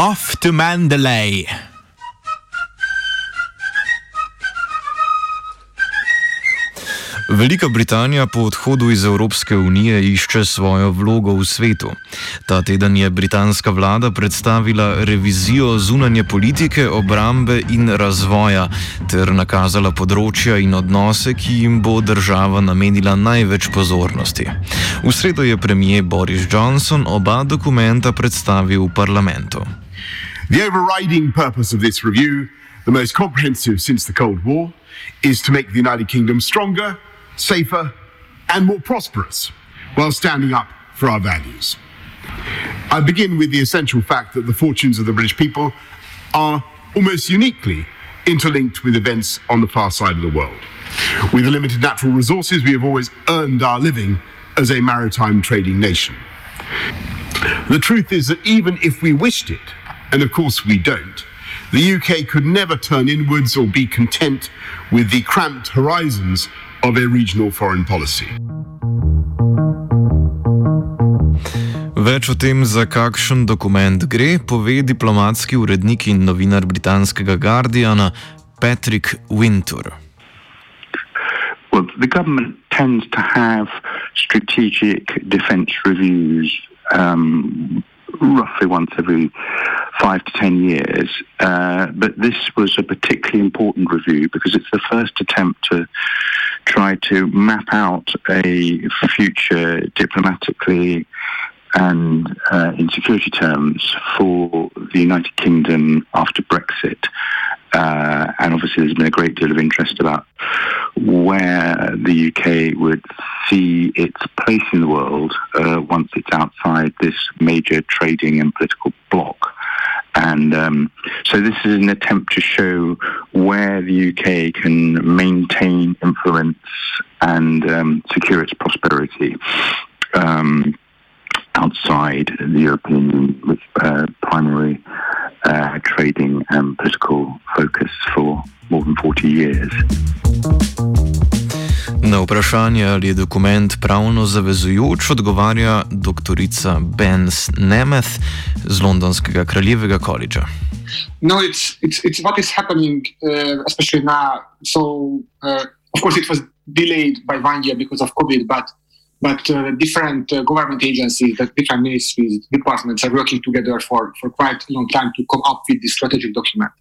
Off to Mandalay. Velika Britanija po odhodu iz Evropske unije išče svojo vlogo v svetu. Ta teden je britanska vlada predstavila revizijo zunanje politike, obrambe in razvoja ter nakazala področja in odnose, ki jim bo država namenila največ pozornosti. V sredo je premijer Boris Johnson oba dokumenta predstavil v parlamentu. The overriding purpose of this review, the most comprehensive since the Cold War, is to make the United Kingdom stronger, safer, and more prosperous while standing up for our values. I begin with the essential fact that the fortunes of the British people are almost uniquely interlinked with events on the far side of the world. With limited natural resources, we have always earned our living as a maritime trading nation. The truth is that even if we wished it, and of course we don't, the UK could never turn inwards or be content with the cramped horizons of a regional foreign policy. Več o tem, za kakšen dokument gre, pove diplomatski urednik in novinar britanskega Guardiana Patrick Wintour. Well, the government tends to have strategic defence reviews um, roughly once every five to ten years. Uh, but this was a particularly important review because it's the first attempt to try to map out a future diplomatically and uh, in security terms for the United Kingdom after Brexit. Uh, and obviously, there's been a great deal of interest about where the UK would see its place in the world uh, once it's outside this major trading and political bloc. And um, so, this is an attempt to show where the UK can maintain influence and um, secure its prosperity. Um, outside the European Union with uh, primary uh, trading and political focus for more than 40 years. Na vprašanje, ali je dokument pravno zavezujoč, odgovarja doktorica Benz Nemeth z Londonskega kraljevega koledža. No, it's, it's, it's what is happening, uh, especially now. So, uh, of course, it was delayed by one year because of COVID, but but uh, different uh, government agencies, different ministries, departments are working together for, for quite a long time to come up with this strategic document.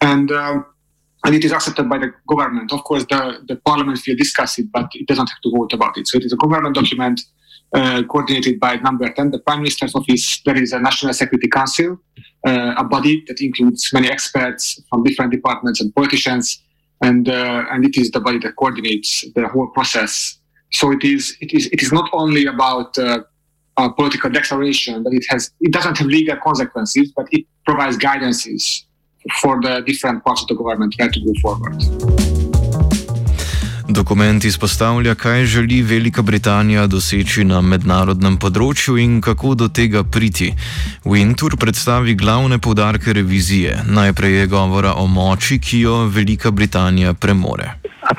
And um, and it is accepted by the government. Of course, the, the parliament will discuss it, but it doesn't have to vote about it. So it is a government document uh, coordinated by number 10, the Prime Minister's Office. There is a National Security Council, uh, a body that includes many experts from different departments and politicians. And, uh, and it is the body that coordinates the whole process so it is it is it is not only about uh, a political declaration, but it has it doesn't have legal consequences, but it provides guidances for the different parts of the government where to go forward. Dokument izpostavlja, kaj želi Velika Britanija doseči na mednarodnem področju in kako do tega priti. Wintour predstavi glavne povdarke revizije. Najprej je govora o moči, ki jo Velika Britanija premore.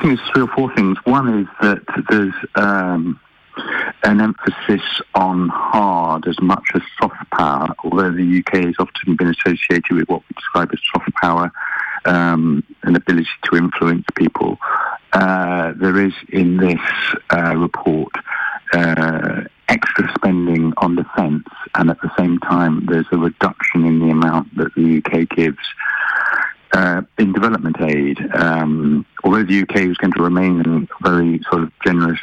Think there's three or four things. One is that there's um, an emphasis on hard as much as soft power, although the UK has often been associated with what we describe as soft power, um, an ability to influence people. Uh, there is in this uh, report uh, extra spending on defence, and at the same time, there's a reduction in the amount that the UK gives uh, in development aid. Um, although the UK is going to remain a very sort of generous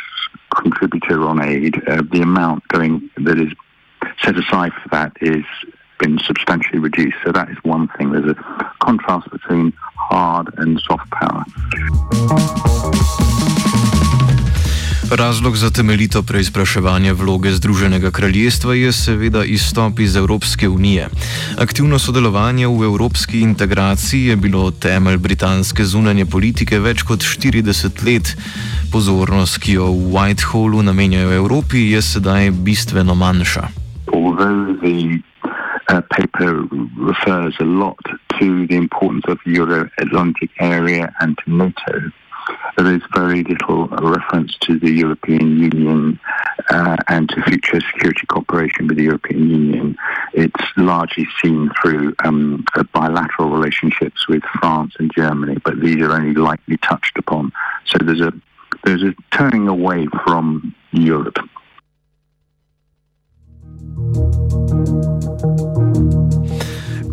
contributor on aid, uh, the amount going that is set aside for that is been substantially reduced. So that is one thing. There's a contrast between hard and soft power. Razlog za temeljito preizpraševanje vloge Združenega kraljestva je seveda izstop iz Evropske unije. Aktivno sodelovanje v evropski integraciji je bilo temelj britanske zunanje politike več kot 40 let. Pozornost, ki jo v Whitehallu namenjajo Evropi, je sedaj bistveno manjša. Uh, paper refers a lot to the importance of the Euro-Atlantic area and to NATO. There is very little reference to the European Union uh, and to future security cooperation with the European Union. It's largely seen through um, bilateral relationships with France and Germany, but these are only lightly touched upon. So there's a there's a turning away from Europe.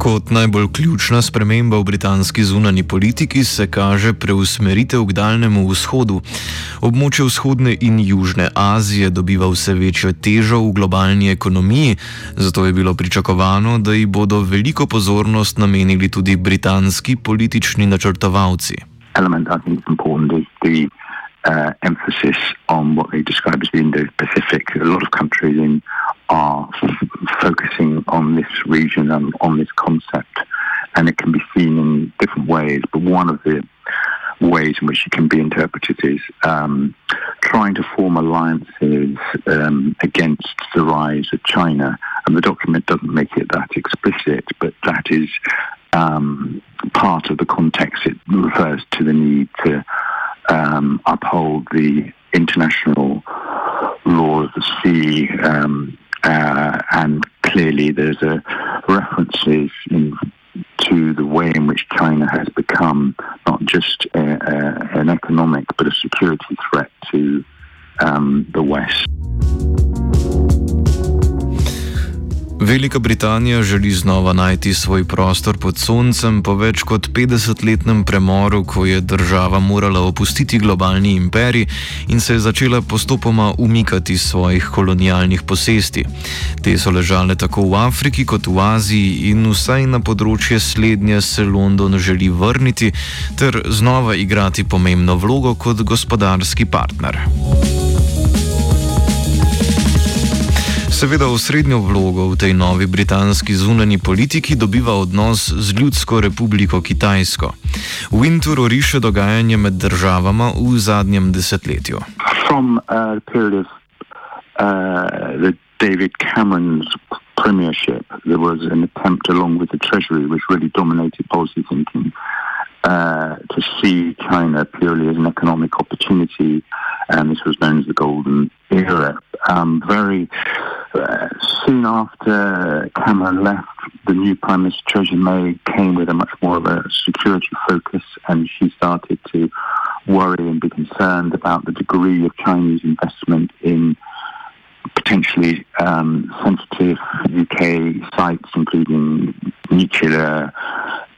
Kot najbolj ključna sprememba v britanski zunani politiki se kaže preusmeritev k daljnemu vzhodu. Območje vzhodne in južne Azije dobiva vse večjo težo v globalni ekonomiji, zato je bilo pričakovano, da ji bodo veliko pozornost namenili tudi britanski politični načrtovalci. Element, uh, emphasis on what they describe as the Indo-Pacific. A lot of countries in are focusing on this region and on this concept, and it can be seen in different ways. But one of the ways in which it can be interpreted is um, trying to form alliances um, against the rise of China. And the document doesn't make it that explicit, but that is um, part of the context. It refers to the need to um, uphold the international law of the sea, um, uh, and clearly there's a references in, to the way in which China has become not just a, a, an economic but a security threat to um, the West. Velika Britanija želi znova najti svoj prostor pod soncem po več kot 50-letnem premoru, ko je država morala opustiti globalni imperij in se je začela postopoma umikati svojih kolonialnih posesti. Te so ležale tako v Afriki kot v Aziji in vsaj na področje slednje se London želi vrniti ter znova igrati pomembno vlogo kot gospodarski partner. Seveda osrednjo vlogo v tej novi britanski zunani politiki dobiva odnos z Ljudsko republiko Kitajsko. Winter oriše dogajanje med državama v zadnjem desetletju. From, uh, uh, David Cameron's premiership, there was an attempt, along with the Treasury, which really dominated policy thinking, uh, to see China purely as an economic opportunity, and this was known as the Golden Era. Um, very uh, soon after Cameron left, the new Prime Minister Theresa May came with a much more of a security focus, and she started to worry and be concerned about the degree of Chinese investment in potentially um, sensitive UK sites, including nuclear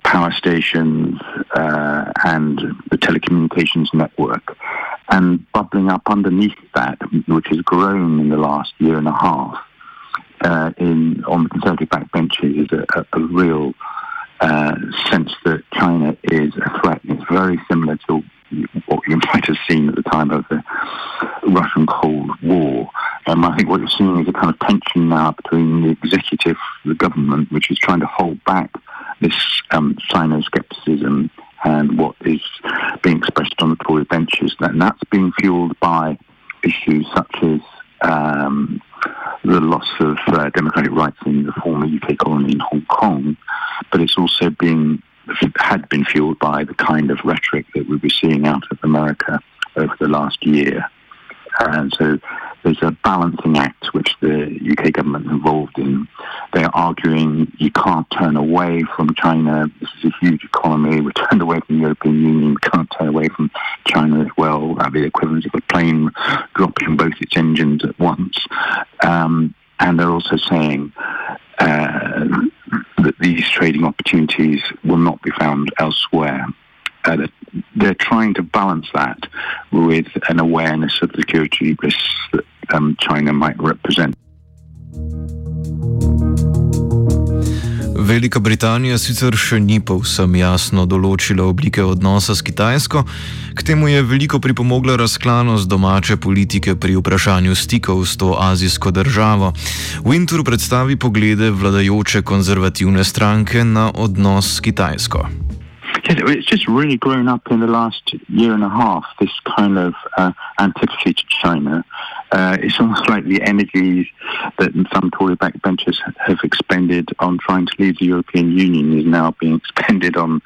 power stations uh, and the telecommunications network. And bubbling up underneath that, which has grown in the last year and a half, uh, in on the conservative backbenches, is a, a, a real uh, sense that China is a threat. It's very similar to what you might have seen at the time of the Russian Cold War. Um, I think what you're seeing is a kind of tension now between the executive, the government, which is trying to hold back this um, Sino-skepticism and what is being expressed on the Tory benches. And that's being fueled by issues such as um, the loss of uh, democratic rights in the former UK colony in Hong Kong, but it's also being had been fueled by the kind of rhetoric that we were seeing out of America over the last year. And so there's a balancing act which the UK government involved in. They're arguing you can't turn away from China. This is a huge economy. We're turned away from the European Union. We can't turn away from China as well. Be the equivalent of a plane dropping both its engines at once. Um, and they're also saying uh, that these trading opportunities will not be found elsewhere. Uh, they're, trying to balance that with an awareness of the security risks that um, China might represent. Velika Britanija sicer še ni povsem jasno določila oblike odnosa s Kitajsko, k temu je veliko pripomogla razklanost domače politike pri vprašanju stikov s to azijsko državo. Winter predstavi poglede vladajoče konzervativne stranke na odnos s Kitajsko. It's just really grown up in the last year and a half, this kind of uh, antipathy to China. Uh, it's almost like the energies that some Tory backbenchers have expended on trying to leave the European Union is now being expended on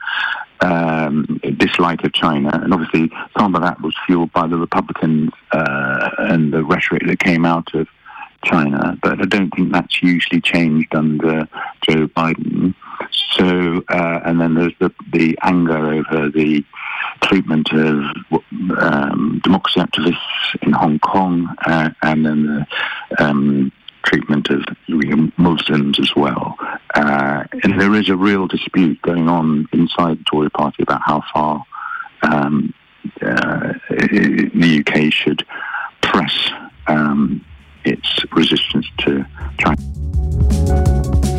um, dislike of China. And obviously, some of that was fueled by the Republicans uh, and the rhetoric that came out of China. But I don't think that's usually changed under Joe Biden. So, uh, and then there's the, the anger over the treatment of um, democracy activists in Hong Kong, uh, and then the um, treatment of Muslims as well. Uh, and there is a real dispute going on inside the Tory party about how far um, uh, the UK should press um, its resistance to China.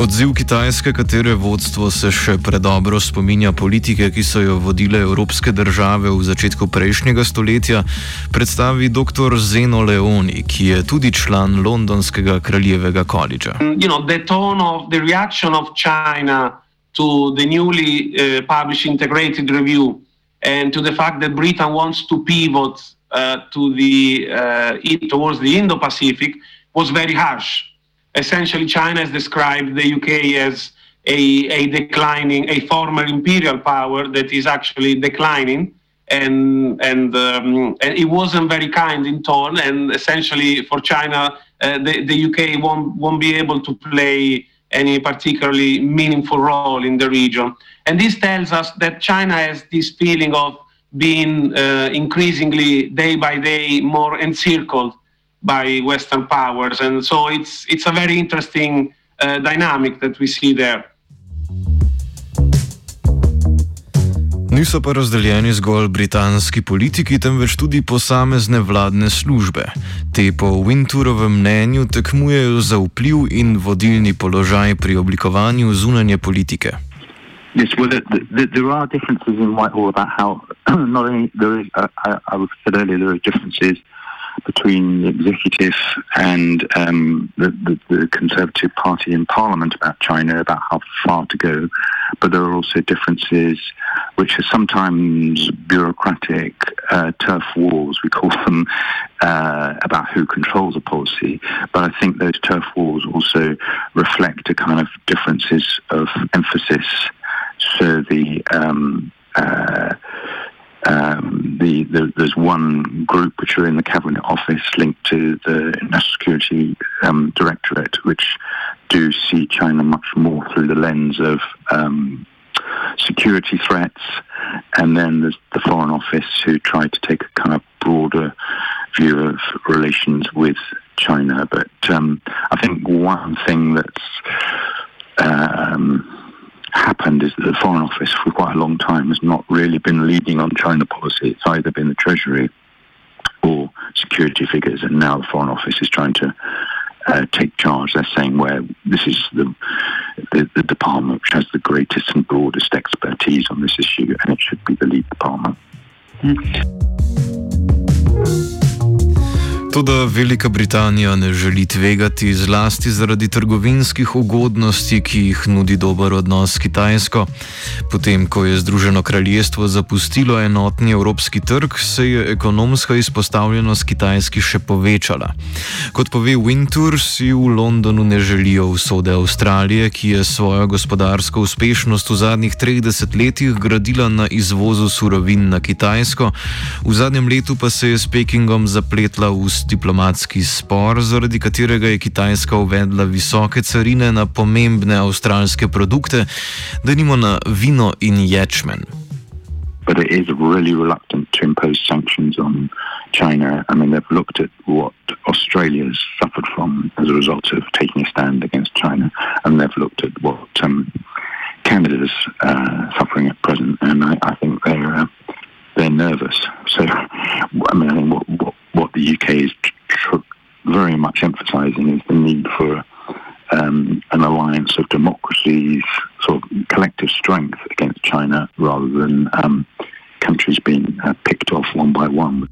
Odziv Kitajske, katere vodstvo se še predobro spominja politike, ki so jo vodile evropske države v začetku prejšnjega stoletja, predstavi dr. Zeno Leoni, ki je tudi član londonskega kraljevega koledža. You know, the tone of the reaction of China to the newly uh, published integrated review and to the fact that Britain wants to pivot uh, to the, uh, towards the Indo-Pacific was very harsh. Essentially China has described the UK as a, a declining, a former imperial power that is actually declining. And, and, um, and it wasn't very kind in tone. And essentially, for China, uh, the, the UK won't, won't be able to play any particularly meaningful role in the region. And this tells us that China has this feeling of being uh, increasingly, day by day, more encircled by Western powers. And so it's, it's a very interesting uh, dynamic that we see there. Niso pa razdeljeni zgolj britanski politiki, temveč tudi posamezne vladne službe. Te po Winturovem mnenju tekmujejo za vpliv in vodilni položaj pri oblikovanju zunanje politike. Yes, well, the, the, there are differences in Whitehall about how not only there is, uh, I, I said earlier, there are differences uh, between the executive and um, the, the, the, Conservative Party in Parliament about China, about how far to go. But there are also differences which are sometimes bureaucratic uh, turf wars, we call them, uh, about who controls a policy. But I think those turf wars also reflect a kind of differences of emphasis. So the um, uh, um, the, the, there's one group which are in the cabinet office linked to the National Security um, Directorate, which do see China much more through the lens of um, security threats, and then there's the Foreign Office who try to take a kind of broader view of relations with China. But um, I think one thing that's um, happened is that the Foreign Office for quite a long time has not really been leading on China policy. It's either been the Treasury or security figures, and now the Foreign Office is trying to uh, take charge. They're saying where this is the, the, the department which has the greatest and broadest expertise on this issue, and it should be the lead department. Mm. Toda Velika Britanija ne želi tvegati zlasti zaradi trgovinskih ugodnosti, ki jih nudi dober odnos s Kitajsko. Potem, ko je Združeno kraljestvo zapustilo enotni evropski trg, se je ekonomska izpostavljenost Kitajski še povečala. Kot pove Wintour, si v Londonu ne želijo usode Avstralije, ki je svojo gospodarsko uspešnost v zadnjih 30 letih gradila na izvozu surovin na Kitajsko, v zadnjem letu pa se je s Pekingom zapletla v diplomatski spor, zaradi katerega je Kitajska uvedla visoke carine na pomembne avstralske produkte, da nimo na vino in ječmen. But it is really reluctant to impose sanctions on China. I mean, they've looked at what Australia's suffered from as a result of taking a stand against China, and they've looked at what um, Canada's uh, suffering at present, and I, I think they're uh, they're nervous. So, I mean, I think what what, what the UK is tr- very much emphasising is the need for um, an alliance of democracies, sort of collective strength against China, rather than um, countries being uh, picked off one by one.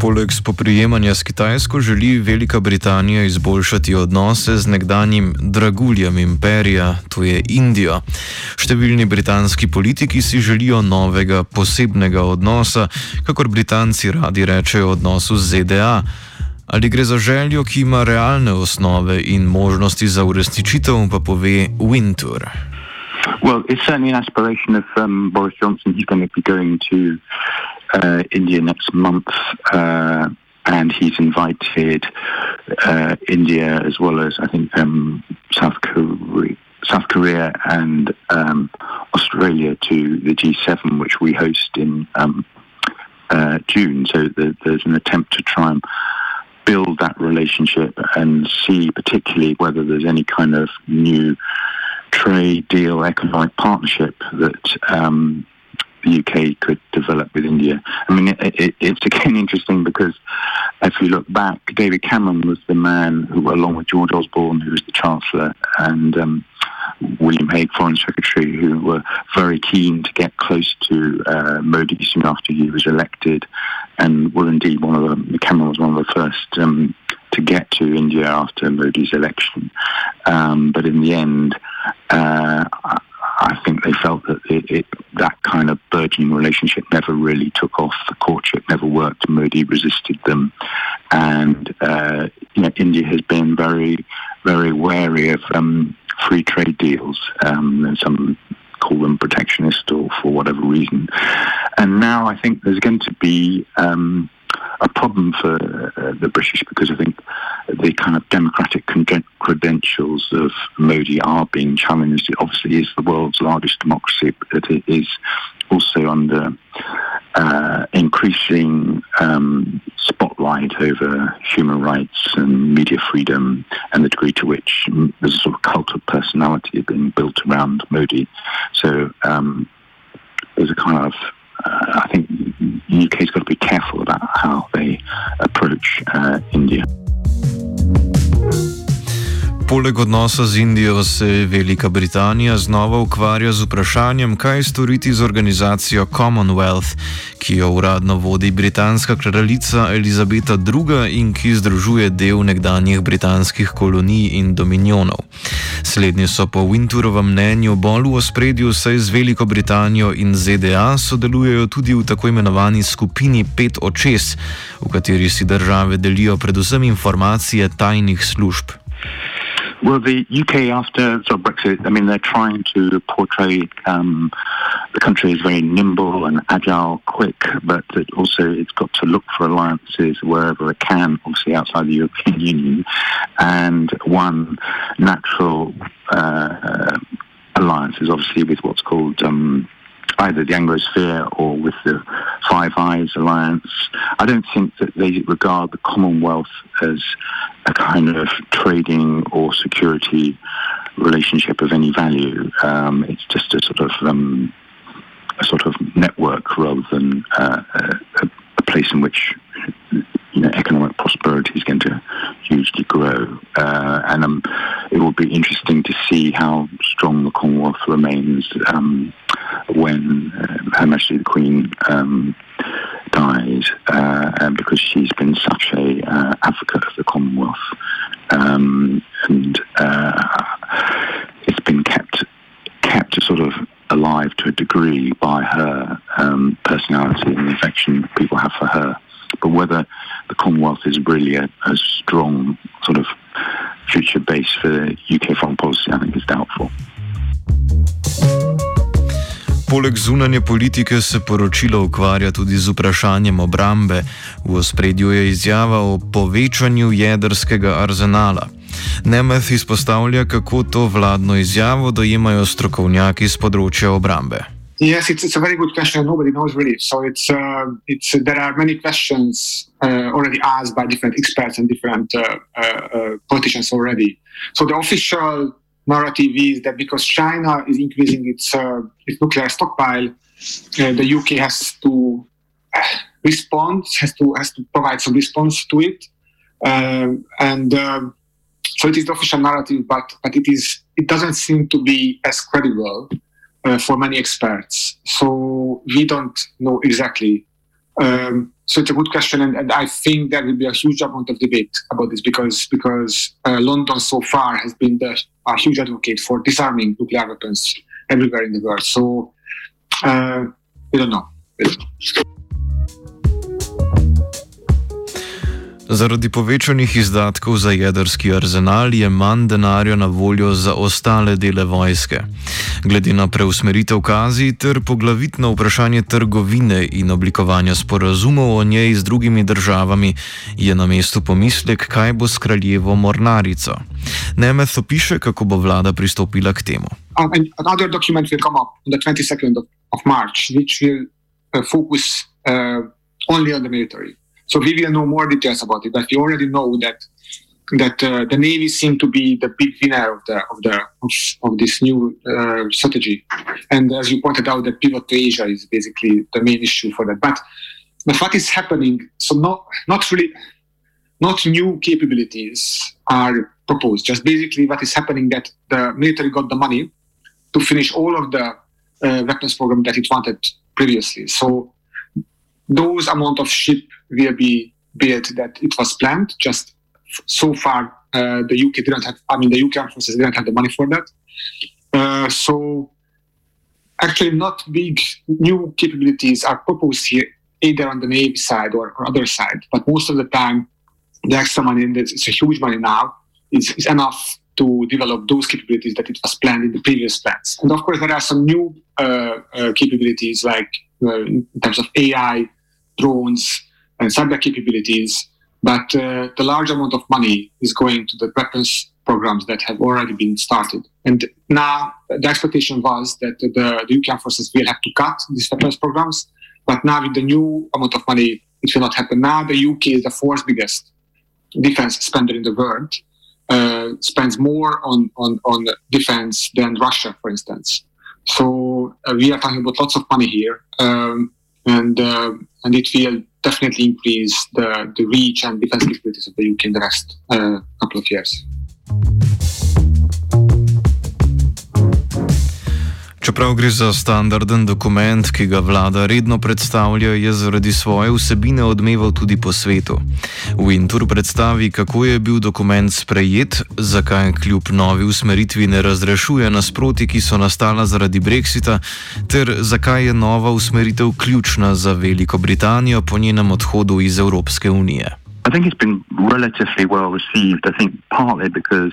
Poleg spoprijemanja s Kitajsko želi Velika Britanija izboljšati odnose z nekdanjim draguljem imperija, to je Indijo. Številni britanski politiki si želijo novega posebnega odnosa, kakor Britanci radi rečejo odnosu z ZDA. Ali gre za željo, ki ima realne osnove in možnosti za uresničitev, pa pove Winter. Well, it's certainly an aspiration of um, Boris Johnson. He's going to be going to uh, India next month, uh, and he's invited uh, India as well as I think um, South Korea. South Korea and um, Australia to the G7, which we host in um, uh, June. So the, there's an attempt to try and build that relationship and see, particularly, whether there's any kind of new trade deal, economic partnership that um, the UK could develop India. I mean, it, it, it's again interesting because if you look back, David Cameron was the man who, along with George Osborne, who was the Chancellor, and um, William Hague, Foreign Secretary, who were very keen to get close to uh, Modi soon after he was elected, and were indeed one of the, Cameron was one of the first um, to get to India after Modi's election. Um, but in the end, uh, I think they felt that it, it, that kind of burgeoning relationship never really took off. The courtship never worked. Modi resisted them, and uh, you know, India has been very, very wary of um, free trade deals. Um, and some call them protectionist or for whatever reason. And now I think there's going to be. Um, a problem for uh, the British because I think the kind of democratic credentials of Modi are being challenged. It obviously is the world's largest democracy, but it is also under uh, increasing um, spotlight over human rights and media freedom and the degree to which there's a sort of cult of personality being built around Modi. So um, there's a kind of I think the UK's got to be careful about how they approach uh, India. Poleg odnosa z Indijo se Velika Britanija znova ukvarja z vprašanjem, kaj storiti z organizacijo Commonwealth, ki jo uradno vodi britanska kraljica Elizabeta II. in ki združuje del nekdanjih britanskih kolonij in dominionov. Slednji so po Winterovem mnenju bolj v ospredju, saj z Veliko Britanijo in ZDA sodelujejo tudi v tako imenovani skupini pet očes, v kateri si države delijo predvsem informacije tajnih služb. Well, the UK after sort of Brexit, I mean, they're trying to portray um, the country as very nimble and agile, quick, but that also it's got to look for alliances wherever it can, obviously outside the European Union. And one natural uh, alliance is obviously with what's called um, either the Anglosphere or with the Five Eyes Alliance. I don't think that they regard the Commonwealth as a kind of trading or security relationship of any value. Um, it's just a sort of um, a sort of network rather than uh, a, a, place in which you know economic prosperity is going to hugely grow. Uh, and um, it will be interesting to see how strong the Commonwealth remains um, when uh, Her Majesty the Queen um, dies, uh, because she's been such a uh, advocate of the Commonwealth, um, and uh, it's been kept kept sort of alive to a degree by her um, personality and the affection people have for her. But whether the Commonwealth is really a, a strong sort of future base for UK foreign policy, I think is doubtful. Poleg zunanje politike se poročilo ukvarja tudi z vprašanjem obrambe. V ospredju je izjava o povečanju jedrskega arzenala. Nemeth izpostavlja, kako to vladno izjavo dojemajo strokovnjaki z področja obrambe. Yes, it's, it's a very good question. Nobody knows really. So it's uh, it's uh, there are many questions uh, already asked by different experts and different uh, uh, uh, politicians already. So the official narrative is that because China is increasing its its nuclear stockpile, the UK has to respond, has to has to provide some response to it, um, and um, so it is the official narrative. But but it is it doesn't seem to be as credible uh, for many experts. So we don't know exactly. Um, so it's a good question, and, and, I think there will be a huge amount of debate about this because because uh, London so far has been the, a huge advocate for disarming nuclear weapons everywhere in the world. So uh, we don't know. We don't know. Zaradi povečanih izdatkov za jedrski arzenal je manj denarja na voljo za ostale dele vojske. Glede na preusmeritev kazi ter poglavitno vprašanje trgovine in oblikovanja sporazumov o njej z drugimi državami, je na mestu pomislek, kaj bo s kraljevo mornarico. Nemeth opiše, kako bo vlada pristopila k temu. Another document will come up on the 22nd of, of March, which will uh, focus uh, only on the military. So we will know more details about it, but we already know that that uh, the navy seemed to be the big winner of the of the of, this new uh, strategy. And as you pointed out, the pivot to Asia is basically the main issue for that. But but what is happening? So not not really not new capabilities are proposed. Just basically what is happening that the military got the money to finish all of the uh, weapons program that it wanted previously. So those amount of ship will be built that it was planned. Just so far, uh, the UK didn't have. I mean, the UK forces didn't have the money for that. Uh, so actually, not big new capabilities are proposed here, either on the navy side or, or other side. But most of the time, the extra money, it's a huge money now, is, is enough to develop those capabilities that it was planned in the previous plans. And of course, there are some new uh, uh capabilities like uh, in terms of AI, drones, and cyber capabilities, but uh, the large amount of money is going to the weapons programs that have already been started. And now the expectation was that the, the UK forces will have to cut these weapons programs, but now with the new amount of money, it will not happen. Now the UK is the fourth biggest defense spender in the world, uh, spends more on, on, on defense than Russia, for instance. So uh, we are talking about lots of money here, um, and uh, and it will definitely increase the, the reach and defense capabilities of the UK in the next uh, couple of years. Čeprav gre za standarden dokument, ki ga vlada redno predstavlja, je zaradi svoje vsebine odmeval tudi po svetu. Winter predstavi, kako je bil dokument sprejet, zakaj kljub novi usmeritvi ne razrešuje nasproti, ki so nastala zaradi Brexita, ter zakaj je nova usmeritev ključna za Veliko Britanijo po njenem odhodu iz Evropske unije. I think it's been relatively well received. I think partly because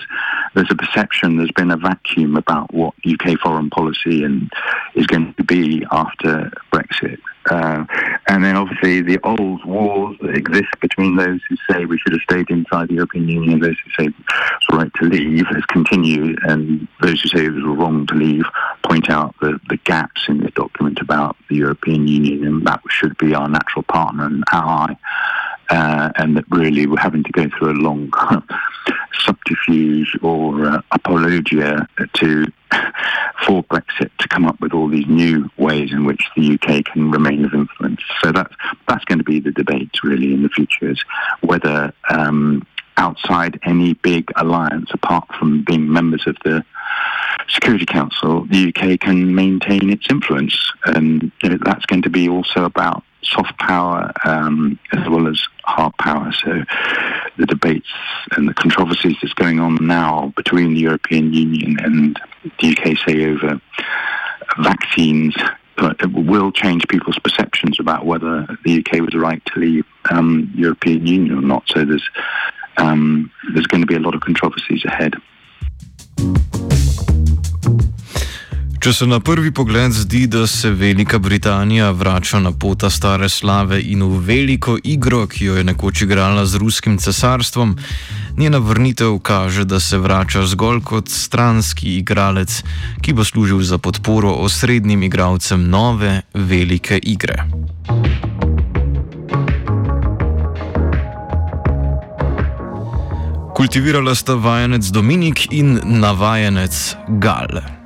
there's a perception there's been a vacuum about what UK foreign policy and is going to be after Brexit. Uh, and then obviously the old wars that exist between those who say we should have stayed inside the European Union and those who say it's right to leave has continued. And those who say it was wrong to leave point out the, the gaps in the document about the European Union and that should be our natural partner and ally uh, and that really we're having to go through a long subterfuge or uh, apologia to for Brexit to come up with all these new ways in which the UK can remain of influence. So that's that's going to be the debate really in the future is whether um, outside any big alliance, apart from being members of the Security Council, the UK can maintain its influence, and you know, that's going to be also about soft power um, as well as hard power. So the debates and the controversies that's going on now between the European Union and the UK, say over vaccines, will change people's perceptions about whether the UK was right to leave um, European Union or not. So there's um, there's going to be a lot of controversies ahead. Če se na prvi pogled zdi, da se Velika Britanija vrača na pota stare slave in v veliko igro, ki jo je nekoč igrala z ruskim cesarstvom, njena vrnitev kaže, da se vrača zgolj kot stranski igralec, ki bo služil za podporo osrednjim igralcem nove velike igre. Kultivirala sta vajenec Dominik in navajenec Gal.